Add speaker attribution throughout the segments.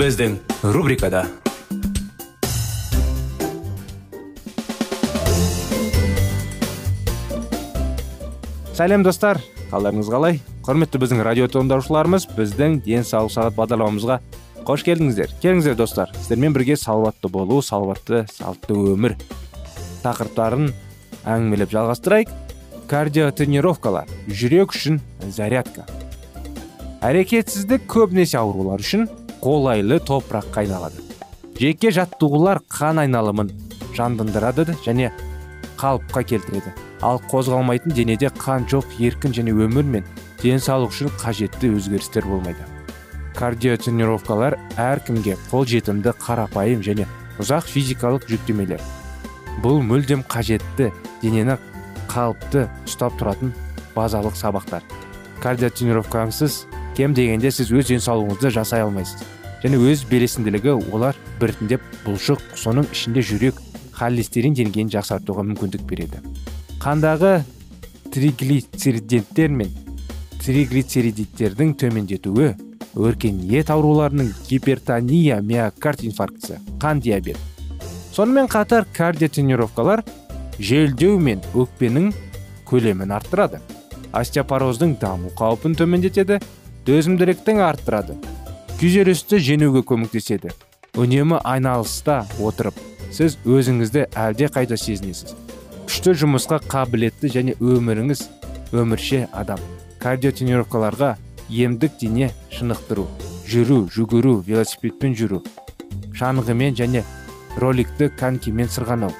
Speaker 1: Біздің рубрикада сәлем достар қалдарыңыз қалай құрметті біздің радио тыңдаушыларымыз біздің денсаулық сағат бағдарламамызға қош келдіңіздер келіңіздер достар сіздермен бірге салауатты болу салауатты салтты өмір тақырыптарын әңгімелеп жалғастырайық кардиотренировкалар жүрек үшін зарядка әрекетсіздік көбінесе аурулар үшін қолайлы топыраққа айналады. Жеке жаттығулар қан айналымын жандандырады және қалыпқа келтіреді. Ал қозғалмайтын денеде қан жоқ еркін және өмір мен денсаулық үшін қажетті өзгерістер болмайды. Кардиотренировкалар әркімге қолжетімді қарапайым және ұзақ физикалық жүктемелер. Бұл мүлдем қажетті денені қалыпты ұстап тұратын базалық сабақтар. Кардиотренировкасыз кем дегенде сіз өз денсаулығыңызды жасай алмайсыз. Және өз белесінділігі олар біртіндеп бұлшық соның ішінде жүрек холестерин деңгейін жақсартуға мүмкіндік береді. Қандағы триглицериденттер мен триглицеридиттердің төмендетуі өркениет ауруларының гипертония миокард инфарктісі қан диабет сонымен қатар кардиотренировкалар желдеу мен өкпенің көлемін арттырады. Остеопороздың даму қаупін төмендетеді төзімділіктің арттырады. Күйзелісті жеңуге көмектеседі. Үнемі айналыста отырып сіз өзіңізді әлде қайда сезінесіз. Күшті жұмысқа қабілетті және өміріңіз өмірше адам. Кардиотренировкаларға емдік дене шынықтыру жүру жүгіру велосипедпен жүру шаңғымен және роликті конькимен сырғанау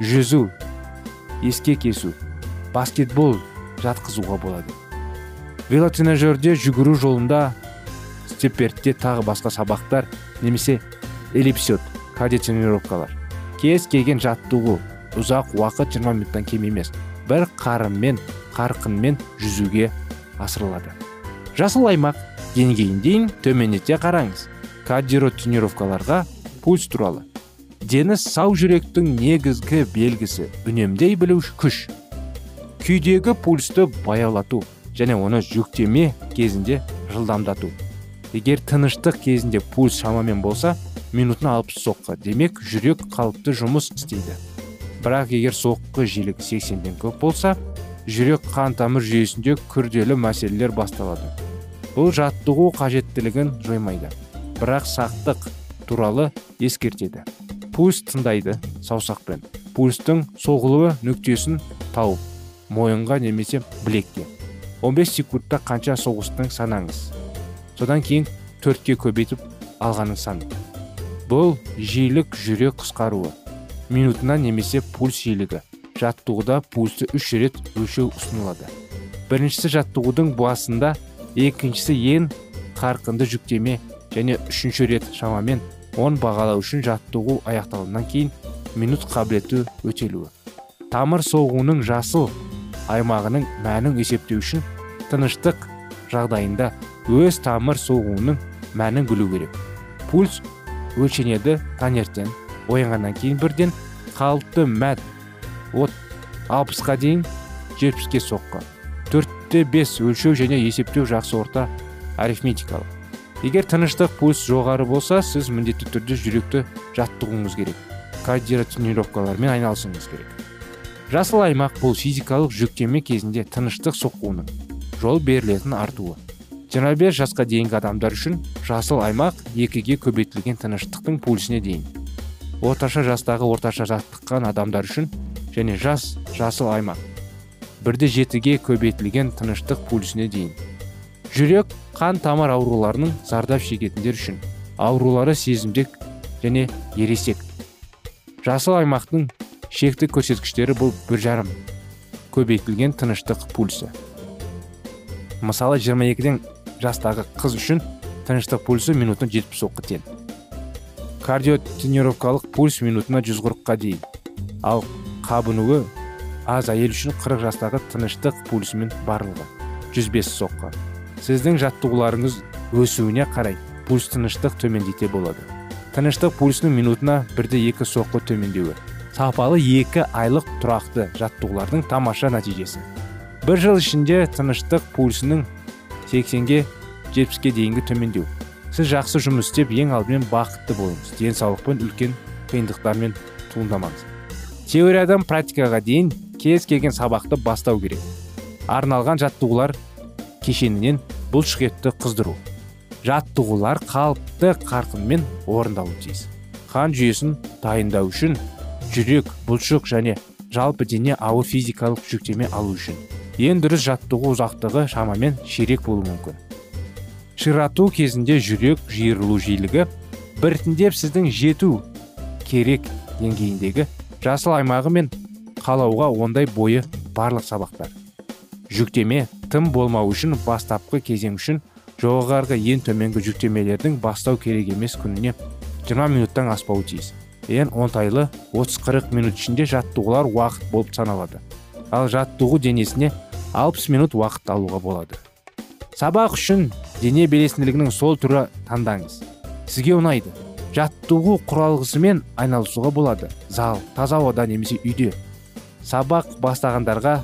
Speaker 1: жүзу ескек кесу баскетбол жатқызуға болады. Велотренажерде жүгіру жолында степертте тағы басқа сабақтар немесе эллипсиод кардиотренировкалар кез келген жаттығу ұзақ уақыт 20 минуттан кем емес бір қарыммен қарқынмен жүзуге асырылады. Жасыл аймақ деңгейін төмендете қараңыз. Кардиотренировкаларға пульс туралы. Дені сау жүректің негізгі белгісі үнемдей білу күш. Күйдегі пульсті баяулату және оны жүктеме кезінде жылдамдату. Егер тыныштық кезінде пульс шамамен болса минутына алпыс соққы. Демек жүрек қалыпты жұмыс істейді. Бірақ егер соққы жиілігі сексенден көп болса жүрек қан тамыр жүйесінде күрделі мәселелер басталады. Бұл жаттығу қажеттілігін жоймайды. Бірақ сақтық туралы ескертеді. Пульс тыңдайды саусақпен. Пульстың соғылуы нүктесін тауып мойынға немесе білекке. он беш секундта канча согустуң санаңыз. Содан кийин төрткө көбөйтүп алганын саны. Бул жиілік жүрөк қысқаруы минутуна немесе пульс жиілігі жаттығуда пульсту үч ирет өлчөө усунулат биринчиси жаттығудың баасында экинчиси эң қарқынды жүктеме жана үчүнчү ирет шамамен он бағалау үчүн жаттығу аякталгандан кийин минут қабілеті өтөлүү тамыр согуунун жасыл аймағының мәнін есептеу үшін тыныштық жағдайында өз тамыр соғуының мәнін білу керек. Пульс өлшенеді таңертең оянғаннан кейін бірден қалыпты мәт от алпысқа дейін жетпіске соққы төртте бес өлшеу және есептеу жақсы орта арифметикалық. Егер тыныштық пульс жоғары болса сіз міндетті түрде жүректі жаттығуыңыз керек. Кардиотренировкалармен айналысуыңыз керек. Жасыл аймақ бұл физикалық жүктеме кезінде тыныштық соқуының жол берілетін артуы. 25 жасқа дейінгі адамдар үшін жасыл аймақ екіге көбейтілген тыныштықтың пульсіне дейін. Орташа жастағы орташа жаттыққан адамдар үшін және жас жасыл аймақ бірде жетіге көбейтілген тыныштық пульсіне дейін. Жүрек қан тамыр ауруларының зардап шегетіндер үшін аурулары сезімдік және ересек. Жасыл аймақтың шекті көрсеткіштері бұл бір жарым көбейтілген тыныштық пульсі. Мысалы 22-ден жастағы қыз үшін тыныштық пульсі минутына 70 соққы тең. Кардиотренировкалық пульс минутына 140-қа дейін. Ал қабынуы аз әйел үшін 40 жастағы тыныштық пульсімен барлығы 105 соққы сіздің жаттығуларыңыз өсуіне қарай пульс тыныштық төмендете болады. Тыныштық пульсінің минутына бірде екі соққы төмендеуі. Сапалы екі айлық тұрақты жаттығулардың тамаша нәтижесі. Бір жыл ішінде тыныштық пульсінің 80-ге 70-ке дейінгі төмендеу сіз жақсы жұмыс істеп ең алдымен бақытты болыңыз. Денсаулықпен үлкен қиындықтармен туындамаңыз. Теориядан практикаға дейін кез келген сабақты бастау керек. Арналған жаттығулар кешенінен бұлшық етті қыздыру. Жаттығулар қалыпты қарқынмен орындалуы тиіс. Қан жүйесін дайындау үшін жүрек бұлшық және жалпы дене ауыр физикалық жүктеме алу үшін. Ең дұрыс жаттығу ұзақтығы шамамен ширек болуы мүмкін. Ширату кезінде жүрек жиырылу жиілігі біртіндеп сіздің жету керек деңгейіндегі жасыл аймағы мен қалауға ондай бойы барлық сабақтар. Жүктеме тым болмау үшін бастапқы кезең үшін жоғарғы ең төменгі жүктемелердің бастау керек емес күніне 20 минуттан аспауы тиіс. Ең оңтайлы 30-40 минут ішінде жаттығулар уақыт болып саналады. Ал жаттығу денесіне 60 минут уақыт алуға болады. Сабақ үшін дене белсенділігінің сол түрі таңдаңыз. Сізге ұнайды. Жаттығу құралғысымен айналысуға болады. Зал таза ауада немесе үйде. Сабақ бастағандарға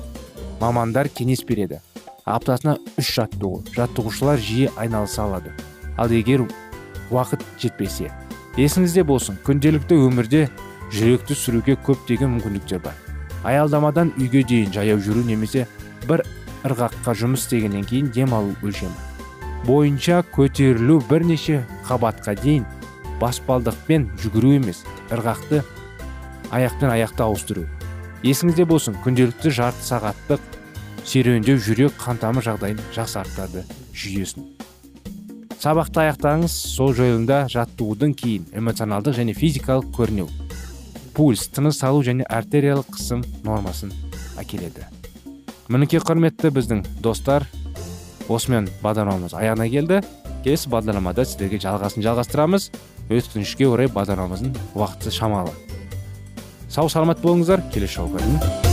Speaker 1: мамандар кеңес береді. Аптасына үш жаттығу. Жаттығушылар жиі айналыса алады. Ал егер уақыт жетпесе есіңізде болсын күнделікті өмірде жүректі сүруге көптеген мүмкіндіктер бар. Аялдамадан үйге дейін жаяу жүру немесе бір ырғаққа жұмыс істегеннен кейін дем алу өлшемі. Бойынша көтерілу бірнеше қабатқа дейін баспалдықпен жүгіру емес ырғақты аяқпен аяқты ауыстыру. Есіңізде болсын күнделікті жарты сағаттық серуендеу жүрек қантамыр жағдайын жақсартады жүйесін. Сабақты аяқтаңыз. Сол жойылында жаттығудың кейін эмоционалдық және физикалық көрінеу пульс тыныс алу және артериялық қысым нормасын әкеледі. Мінекей құрметті біздің достар осымен бағдарламамыз аяғына келді. Келесі бағдарламада сіздерге жалғасын жалғастырамыз. Өкінішке орай бағдарламамыздың уақыты шамалы. Сау саламат болыңыздар. Келесі жолға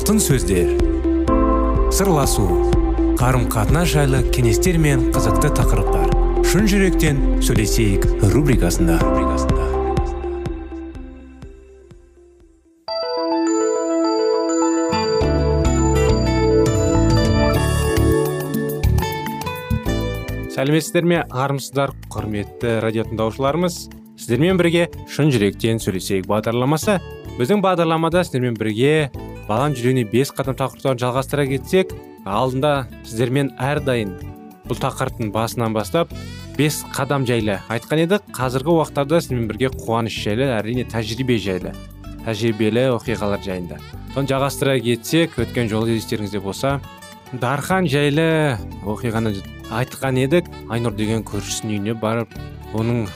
Speaker 2: Алтын сөздер. Сырласу қарым қатынас жайлы кеңестер мен қызықты тақырыптар. Шын жүректен сөйлесейік рубрикасында. Сәлеметсіздер ме армысыздар құрметті радио тыңдаушыларымыз? Сіздермен бірге шын жүректен сөйлесейік бағдарламасы. Біздің бағдарламада сіздермен бірге баланың жүрегіне бес қадам тақырыптарын жалғастыра кетсек алдында сіздермен әрдайым бұл тақырыптың басынан бастап бес қадам жайлы айтқан едік. Қазіргі уақыттарда сіздермен бірге қуаныш жайлы әрине тәжірибе жайлы тәжірибелі оқиғалар жайында. Соны жалғастыра кетсек өткен жолы естеріңізде болса дархан жайлы оқиғаны айтқан едік. Айнұр деген көршісінің үйіне барып оның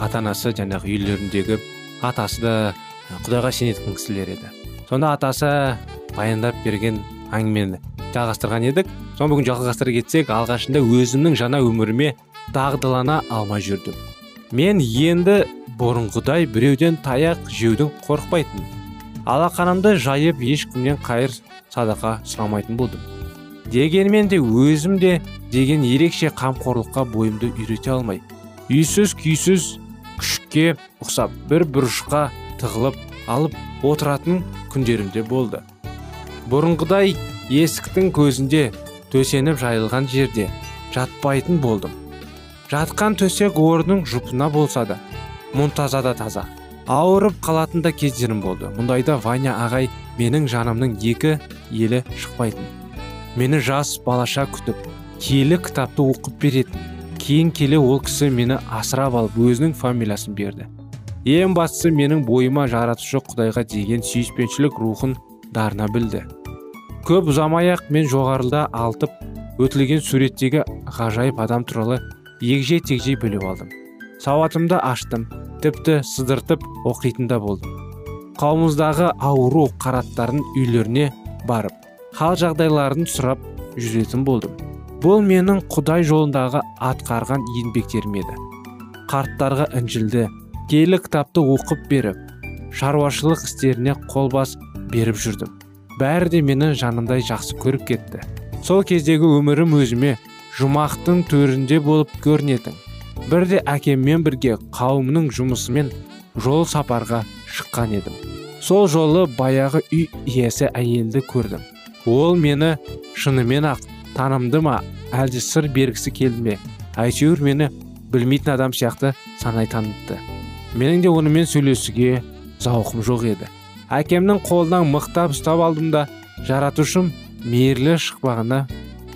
Speaker 2: ата анасы жаңағы үйлеріндегі атасы да құдайға сенетін кісілер еді. Сонда атасы баяндап берген әңгімені жалғастырған едік. Соны бүгін жалғастыра кетсек алғашында өзімнің жаңа өміріме дағдылана алмай жүрдім. Мен енді бұрынғыдай біреуден таяқ жеудің қорықпайтын алақанымды жайып ешкімнен қайыр садақа сұрамайтын болдым. Дегенмен де өзім де деген ерекше қамқорлыққа бойымды үйрете алмай үйсіз күйсіз күшке ұқсап бір бұрышқа тығылып алып отыратын күндерімде болды. Бұрынғыдай есіктің көзінде төсеніп жайылған жерде жатпайтын болдым. Жатқан төсек орның жұпына болса да мұнтаза да таза. Ауырып қалатын да кездерім болды. Мұндайда ваня ағай менің жанымның екі елі шықпайтын. Мені жас балаша күтіп киелі кітапты оқып беретін. Кейін келе ол кісі мені асырап алып өзінің фамилиясын берді. Ең бастысы менің бойыма жаратушы құдайға деген сүйіспеншілік рухын дарына білді. Көп ұзамай ақ мен жоғарыда алтып өтілген суреттегі ғажайып адам туралы егжей тегжей біліп алдым. Сауатымды аштым тіпті сыдыртып оқитын да болдым. Қауымыздағы ауру қараттардың үйлеріне барып хал жағдайларын сұрап жүретін болдым. Бұл менің құдай жолындағы атқарған еңбектерім еді. Қарттарға інжілді киелі кітапты оқып беріп шаруашылық істеріне қолбас беріп жүрдім. Бәрі де мені жанындай жақсы көріп кетті. Сол кездегі өмірім өзіме жұмақтың төрінде болып көрінетін. Бірде әкеммен бірге қауымның жұмысымен жол сапарға шыққан едім. Сол жолы баяғы үй иесі әйелді көрдім. Ол мені шынымен ақ танымды ма? Әлде сыр бергісі келді ме? әйтеуір мені білмейтін адам сияқты санай таныпты менің де онымен сөйлесуге зауқым жоқ еді. Әкемнің қолынан мықтап ұстап алдым да жаратушым мейірлі шықпағына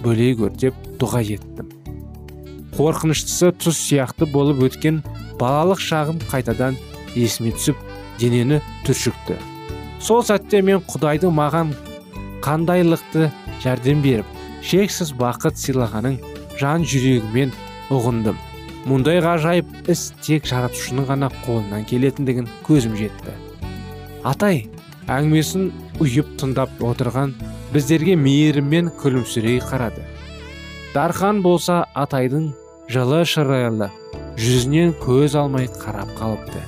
Speaker 2: бөлей көр деп дұға еттім. Қорқыныштысы тұз сияқты болып өткен балалық шағым қайтадан есіме түсіп денені түршікті. Сол сәтте мен құдайды маған қандайлықты жәрдем беріп шексіз бақыт сыйлағаның жан жүрегімен ұғындым. Мұндай ғажайып іс тек жаратушының ғана қолынан келетіндігін көзім жетті. Атай әңгімесін ұйып тыңдап отырған біздерге мейіріммен күлімсірей қарады. Дархан болса атайдың жылы шырайлы жүзінен көз алмай қарап қалыпты.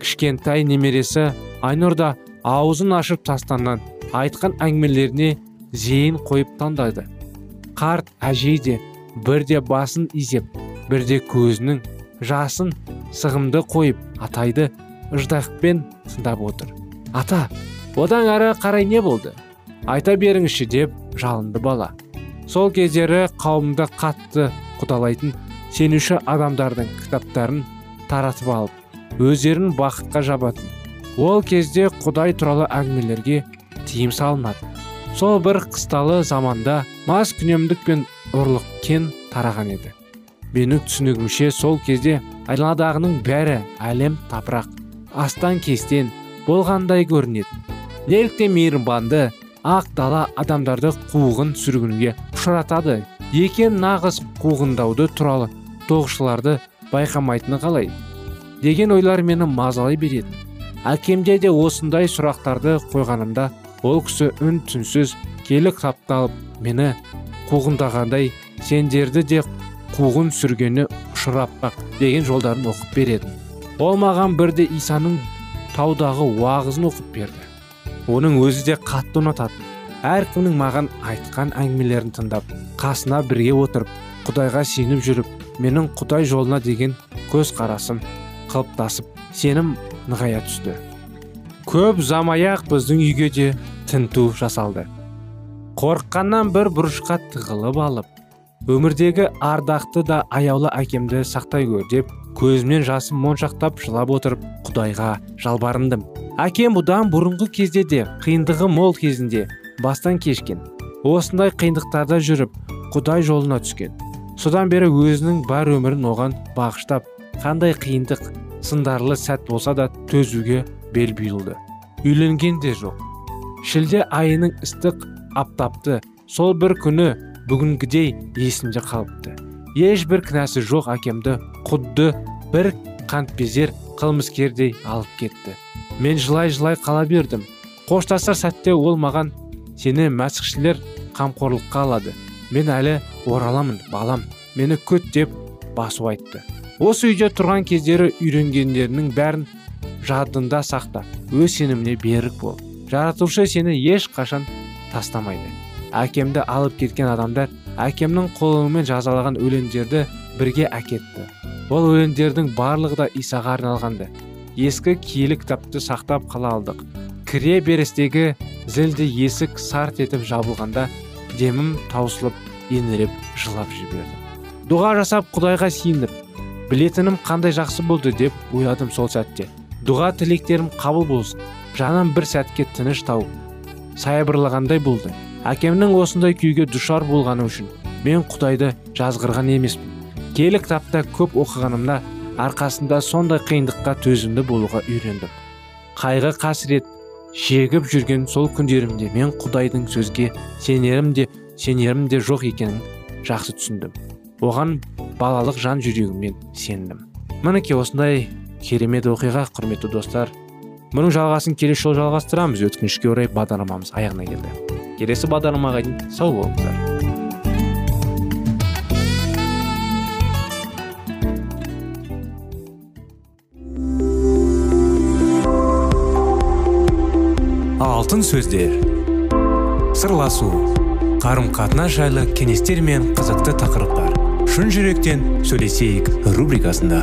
Speaker 2: Кішкентай немересі айнұрда аузын ашып тастаннан айтқан әңгімелеріне зейін қойып таңдайды қарт әжей де бірде басын изеп бірде көзінің жасын сығымды қойып атайды ыждақпен тыңдап отыр. Ата одан әрі қарай не болды? Айта беріңізші деп жалынды бала. Сол кездері қауымда қатты құдалайтын сенуші адамдардың кітаптарын таратып алып өздерін бақытқа жабатын ол кезде құдай туралы әңгімелерге тыйым салынады. Сол бір қысталы заманда мас күнемдік пен ұрлық кен тараған еді. Менің түсінігімше сол кезде айналадағының бәрі әлем тапырақ астан кестен болғандай көрінеді. Неліктен мейірбанды ақ дала адамдарды қуғын сүргінге ұшыратады. Екен нағыз қуғындауды туралы тоғышыларды байқамайтыны қалай? Деген ойлар мені мазалай береді. Әкемде де осындай сұрақтарды қойғанымда ол кісі үн түнсіз келі қапталып мені қуғындағандай сендерді де қуғын сүргені ұшыратпақ деген жолдарын оқып береді ол маған бірде исаның таудағы уағызын оқып берді.
Speaker 1: Оның өзі де қатты ұнататын. Әркімнің маған айтқан әңгімелерін тыңдап қасына бірге отырып құдайға сеніп жүріп менің құдай жолына деген көз қарасым қалыптасып сенім нығая түсті көп ұзамай біздің үйге де тінту жасалды. Қорыққаннан бір бұрышқа тығылып алып өмірдегі ардақты да аяулы әкемді сақтай көр деп көзімнен жасым моншақтап жылап отырып құдайға жалбарындым. Әкем бұдан бұрынғы кезде де қиындығы мол кезінде бастан кешкен. Осындай қиындықтарда жүріп құдай жолына түскен. Содан бері өзінің бар өмірін оған бағыштап қандай қиындық сындарлы сәт болса да төзуге бел бұйылды үйленген де жоқ. Шілде айының ыстық аптапты сол бір күні бүгінгідей есімде қалыпты. Ешбір кінәсі жоқ әкемді құдды бір қантбезер қылмыскердей алып кетті. Мен жылай жылай қала бердім. Қоштасар сәтте ол маған сені мәсіхшілер қамқорлыққа алады. Мен әлі ораламын балам. Мені күт деп басу айтты. Осы үйде тұрған кездері үйренгендерінің бәрін жадында сақта. Өз сеніміне берік бол. Жаратушы сені ешқашан тастамайды. Әкемді алып кеткен адамдар әкемнің қолымен жазалаған өлеңдерді бірге әкетті. Ол өлеңдердің барлығы да исаға арналғанды. Ескі киелі кітапты сақтап қала алдық. Кіре берістегі зілді есік сарт етіп жабылғанда демім таусылып еңіреп жылап жібердім дұға жасап құдайға сиынып білетінім қандай жақсы болды деп ойладым сол сәтте. Дұға тілектерім қабыл болсын. Жаным бір сәтке тыныш тауып саябырлағандай болды. Әкемнің осындай күйге душар болғаны үшін мен құдайды жазғырған емеспін. Киелі кітапта көп оқығанымда арқасында сондай қиындыққа төзімді болуға үйрендім. Қайғы қасірет шегіп жүрген сол күндерімде мен құдайдың сөзге сенерім де сенерім де жоқ екенін жақсы түсіндім. Оған балалық жан жүрегіммен сендім. Мінекей осындай керемет оқиға құрметті достар. Мұның жалғасын келесі жолы жалғастырамыз. Өткенішке орай бағдарламамыз аяғына келді. Келесі бағдарламаға дейін сау болыңыздар.
Speaker 2: Алтын сөздер. Сырласу. Қарым қатынас жайлы кеңестер мен қызықты тақырыптар. Шын жүректен сөйлесейік рубрикасында.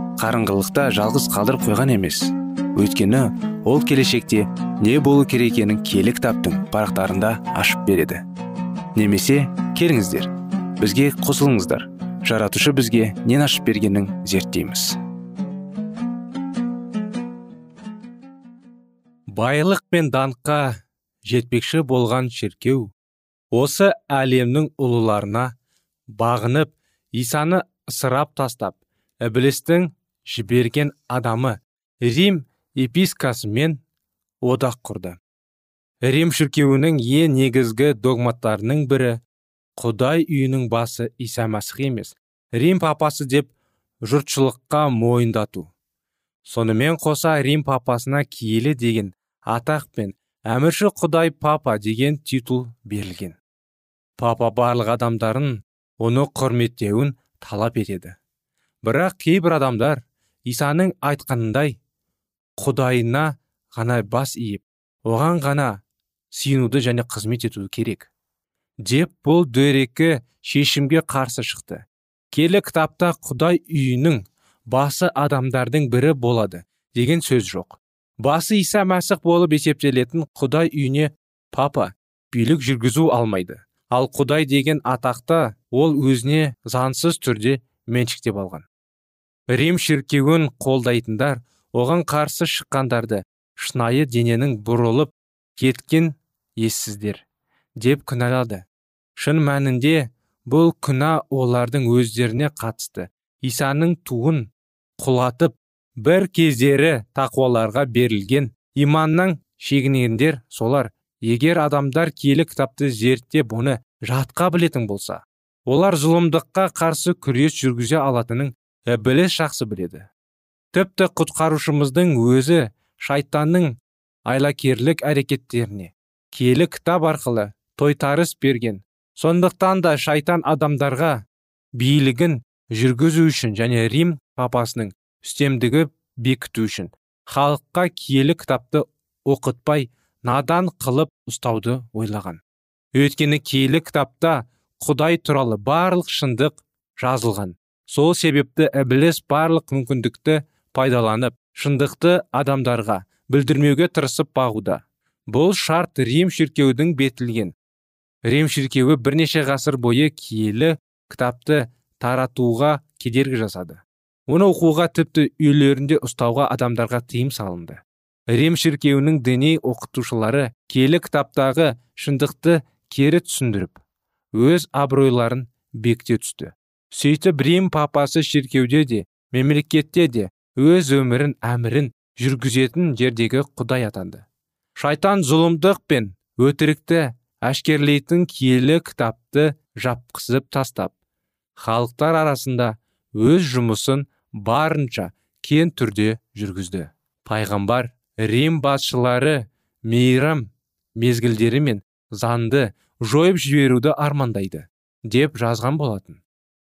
Speaker 2: қарыңғылықта жалғыз қалдырып қойған емес. Өйткені ол келешекте не болу керек екенін киелі кітаптың парақтарында ашып береді. Немесе келіңіздер бізге қосылыңыздар. Жаратушы бізге нен ашып бергенін зерттейміз. Байлық пен даңққа жетпекші болған шеркеу осы әлемнің ұлыларына бағынып исаны ысырап тастап ібілістің жіберген адамы рим епискасымен одақ құрды. Рим шіркеуінің ең негізгі догматтарының бірі құдай үйінің басы иса мәсіх емес рим папасы деп жұртшылыққа мойындату. Сонымен қоса рим папасына киелі деген атақ пен әмірші құдай папа деген титул берілген. Папа барлық адамдарын оны құрметтеуін талап етеді. Бірақ кейбір адамдар исаның айтқанындай құдайына ғана бас иіп оған ғана сүйінуді және қызмет етуі керек деп бұл дөрекі шешімге қарсы шықты. Келі кітапта құдай үйінің басы адамдардың бірі болады деген сөз жоқ. Басы иса мәсіх болып есептелетін құдай үйіне папа билік жүргізу алмайды. Ал құдай деген атақты ол өзіне заңсыз түрде меншіктеп алған. Рим шіркеуін қолдайтындар оған қарсы шыққандарды шынайы дененің бұрылып кеткен ессіздер деп күнәлады шын мәнінде бұл күнә олардың өздеріне қатысты. Исаның туын құлатып бір кездері тақуаларға берілген иманнан шегінендер солар егер адамдар киелі кітапты зерттеп оны жатқа білетін болса олар зұлымдыққа қарсы күрес жүргізе алатынын ібіліс жақсы біледі. Тіпті құтқарушымыздың өзі шайтанның айлакерлік әрекеттеріне киелі кітап арқылы тойтарыс берген. Сондықтан да шайтан адамдарға билігін жүргізу үшін және рим папасының үстемдігі бекіту үшін халыққа киелі кітапты оқытпай надан қылып ұстауды ойлаған. Өйткені киелі кітапта құдай туралы барлық шындық жазылған. Сол себепті ібіліс барлық мүмкіндікті пайдаланып шындықты адамдарға білдірмеуге тырысып бағуда. Бұл шарт рим шіркеудің бетілген. Рим шіркеуі бірнеше ғасыр бойы киелі кітапты таратуға кедергі жасады. Оны оқуға тіпті үйлерінде ұстауға адамдарға тыйым салынды. Рим шіркеуінің діни оқытушылары келі кітаптағы шындықты кері түсіндіріп өз абыройларын бекте түсті. Сөйтіп рим папасы шіркеуде де мемлекетте де өз өмірін әмірін жүргізетін жердегі құдай атанды. Шайтан зұлымдық пен өтірікті әшкерлейтін киелі кітапты жапқызып тастап халықтар арасында өз жұмысын барынша кен түрде жүргізді. Пайғамбар рим басшылары мейрам мезгілдері мен заңды жойып жіберуді армандайды деп жазған болатын.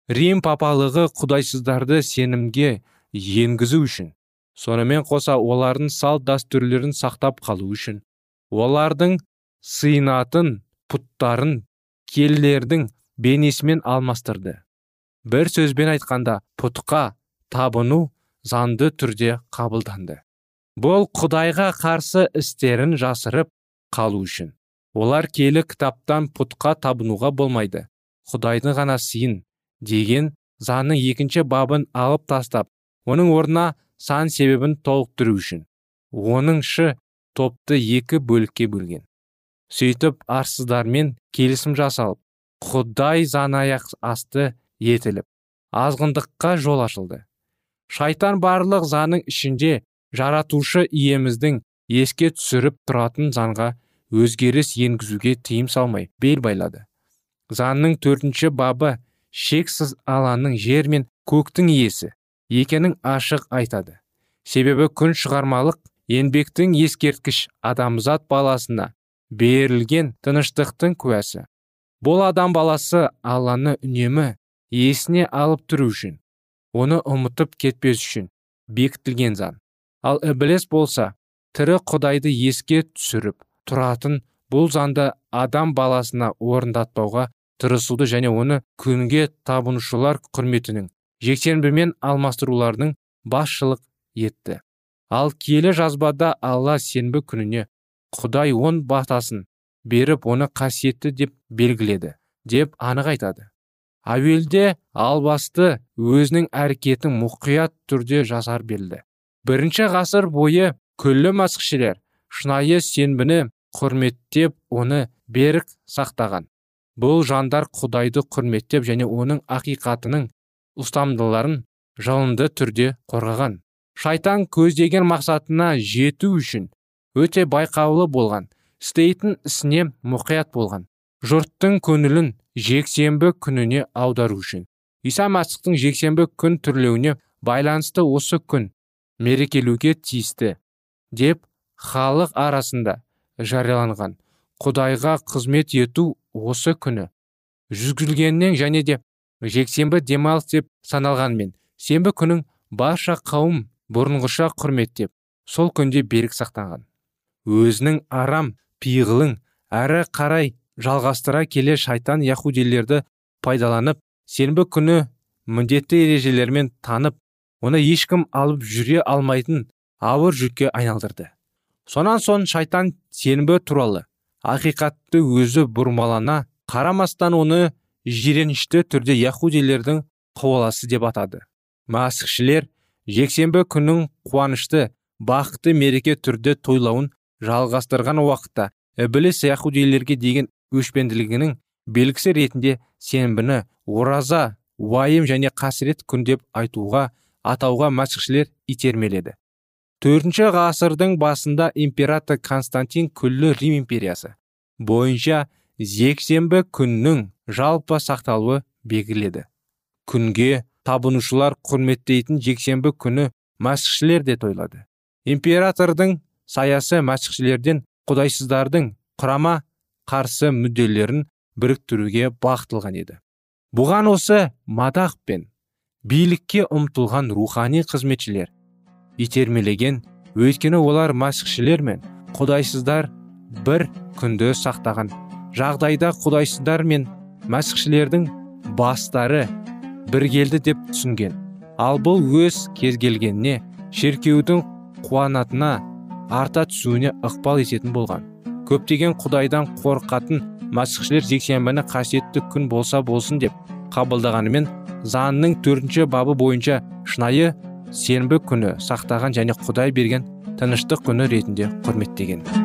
Speaker 2: Рим папалығы құдайсыздарды сенімге енгізу үшін сонымен қоса олардың салт дәстүрлерін сақтап қалу үшін олардың сыйынатын пұттарын келілердің бейнесімен алмастырды. Бір сөзбен айтқанда пұтқа табыну заңды түрде қабылданды. Бұл құдайға қарсы істерін жасырып қалу үшін. Олар келі кітаптан пұтқа табынуға болмайды. Құдайды ғана сыйын деген заңның екінші бабын алып тастап оның орнына сан себебін толықтыру үшін. Оныңшы топты екі бөлікке бөлген. Сөйтіп арсыздармен келісім жасалып құдай аяқ асты етіліп азғындыққа жол ашылды. Шайтан барлық заңның ішінде жаратушы иеміздің еске түсіріп тұратын заңға өзгеріс енгізуге тыйым салмай бел байлады. Заңның төртінші бабы шексіз алаңның жер мен көктің иесі екенін ашық айтады. Себебі күн шығармалық еңбектің ескерткіш адамзат баласына берілген тыныштықтың куәсі. Бұл адам баласы алланы үнемі есіне алып тұру үшін оны ұмытып кетпес үшін бекітілген заң ал ібіліс болса тірі құдайды еске түсіріп тұратын бұл заңды адам баласына орындатпауға тырысуды және оны күнге табынушылар құрметінің жексенбімен алмастырулардың басшылық етті. Ал киелі жазбада алла сенбі күніне құдай он батасын беріп оны қасиетті деп белгіледі деп анық айтады. Әуелде албасты өзінің әрекетін мұқият түрде жасар белді бірінші ғасыр бойы күллі масқішілер шынайы сенбіні құрметтеп оны берік сақтаған. Бұл жандар құдайды құрметтеп және оның ақиқатының ұстамдыларын жалынды түрде қорғаған. Шайтан көздеген мақсатына жету үшін өте байқаулы болған
Speaker 1: істейтін ісіне мұқият болған. Жұрттың көңілін жексенбі күніне аудару үшін иса масықтың жексенбі күн түрлеуіне байланысты осы күн мерекелеуге тиісті деп халық арасында жарияланған. Құдайға қызмет ету осы күні жүргізілгеннен және де жексенбі демалыс деп саналғанмен сенбі күнін барша қауым бұрынғыша құрметтеп сол күнде берік сақтанған. Өзінің арам пиғылын әрі қарай жалғастыра келе шайтан яхудилерді пайдаланып сенбі күні міндетті ережелермен танып оны ешкім алып жүре алмайтын ауыр жүкке айналдырды. Сонан соң шайтан сенбі туралы ақиқатты өзі бұрмалана қарамастан оны жиренішті түрде яхудилердің қуаласы деп атады. Масықшілер жексенбі күннің қуанышты бақытты мереке түрде тойлауын жалғастырған уақытта ібіліс яхудилерге деген өшпенділігінің белгісі ретінде сенбіні ораза уайым және қасірет күн деп айтуға атауға мәсіхшілер итермеледі. Төртінші ғасырдың басында император константин күллі рим империясы бойынша жексенбі күннің жалпы сақталуы белгіледі. Күнге табынушылар құрметтейтін жексенбі күні мәсіхшілер де тойлады. Императордың саясы мәсіхшілерден құдайсыздардың құрама қарсы мүдделерін біріктіруге бағытталған еді. Бұған осы мадақ пен билікке ұмтылған рухани қызметшілер итермелеген. Өйткені олар мәсіхшілер мен құдайсыздар бір күнді сақтаған. Жағдайда құдайсыздар мен мәсіхшілердің бастары біргелді деп түсінген. Ал бұл өз кез келгеніне шеркеудің қуанатына арта түсуіне ықпал ететін болған. Көптеген құдайдан қорқатын мәсіхшілер жексенбіні қасиетті күн болса болсын деп қабылдағанымен заңның төртінші бабы бойынша шынайы сенбі күні сақтаған және құдай берген тыныштық күні ретінде құрметтеген.